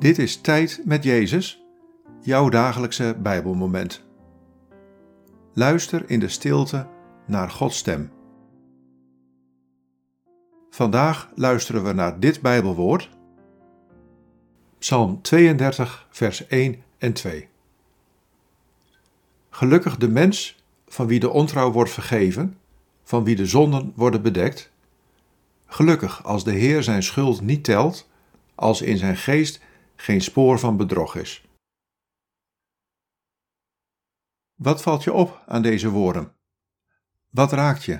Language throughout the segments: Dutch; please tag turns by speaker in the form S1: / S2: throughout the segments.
S1: Dit is Tijd met Jezus, jouw dagelijkse Bijbelmoment. Luister in de stilte naar Gods stem. Vandaag luisteren we naar dit Bijbelwoord, Psalm 32, vers 1 en 2. Gelukkig de mens van wie de ontrouw wordt vergeven, van wie de zonden worden bedekt. Gelukkig als de Heer zijn schuld niet telt, als in zijn geest geen spoor van bedrog is. Wat valt je op aan deze woorden? Wat raakt je?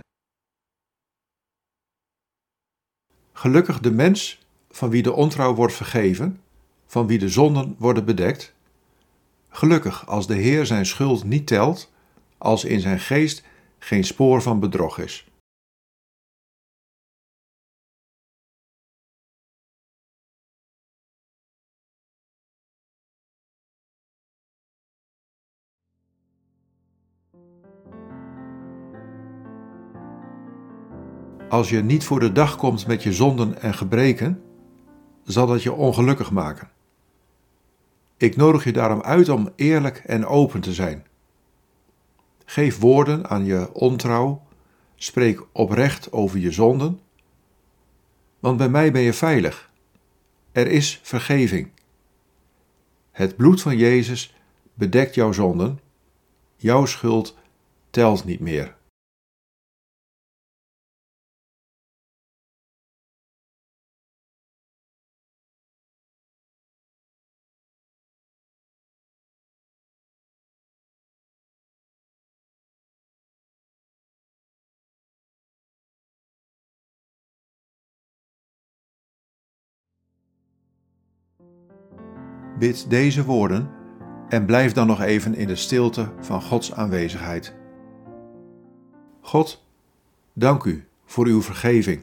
S1: Gelukkig de mens van wie de ontrouw wordt vergeven, van wie de zonden worden bedekt. Gelukkig als de Heer zijn schuld niet telt, als in zijn geest geen spoor van bedrog is. Als je niet voor de dag komt met je zonden en gebreken, zal dat je ongelukkig maken. Ik nodig je daarom uit om eerlijk en open te zijn. Geef woorden aan je ontrouw, spreek oprecht over je zonden, want bij mij ben je veilig. Er is vergeving. Het bloed van Jezus bedekt jouw zonden, jouw schuld telt niet meer. Bid deze woorden en blijf dan nog even in de stilte van Gods aanwezigheid. God, dank u voor uw vergeving.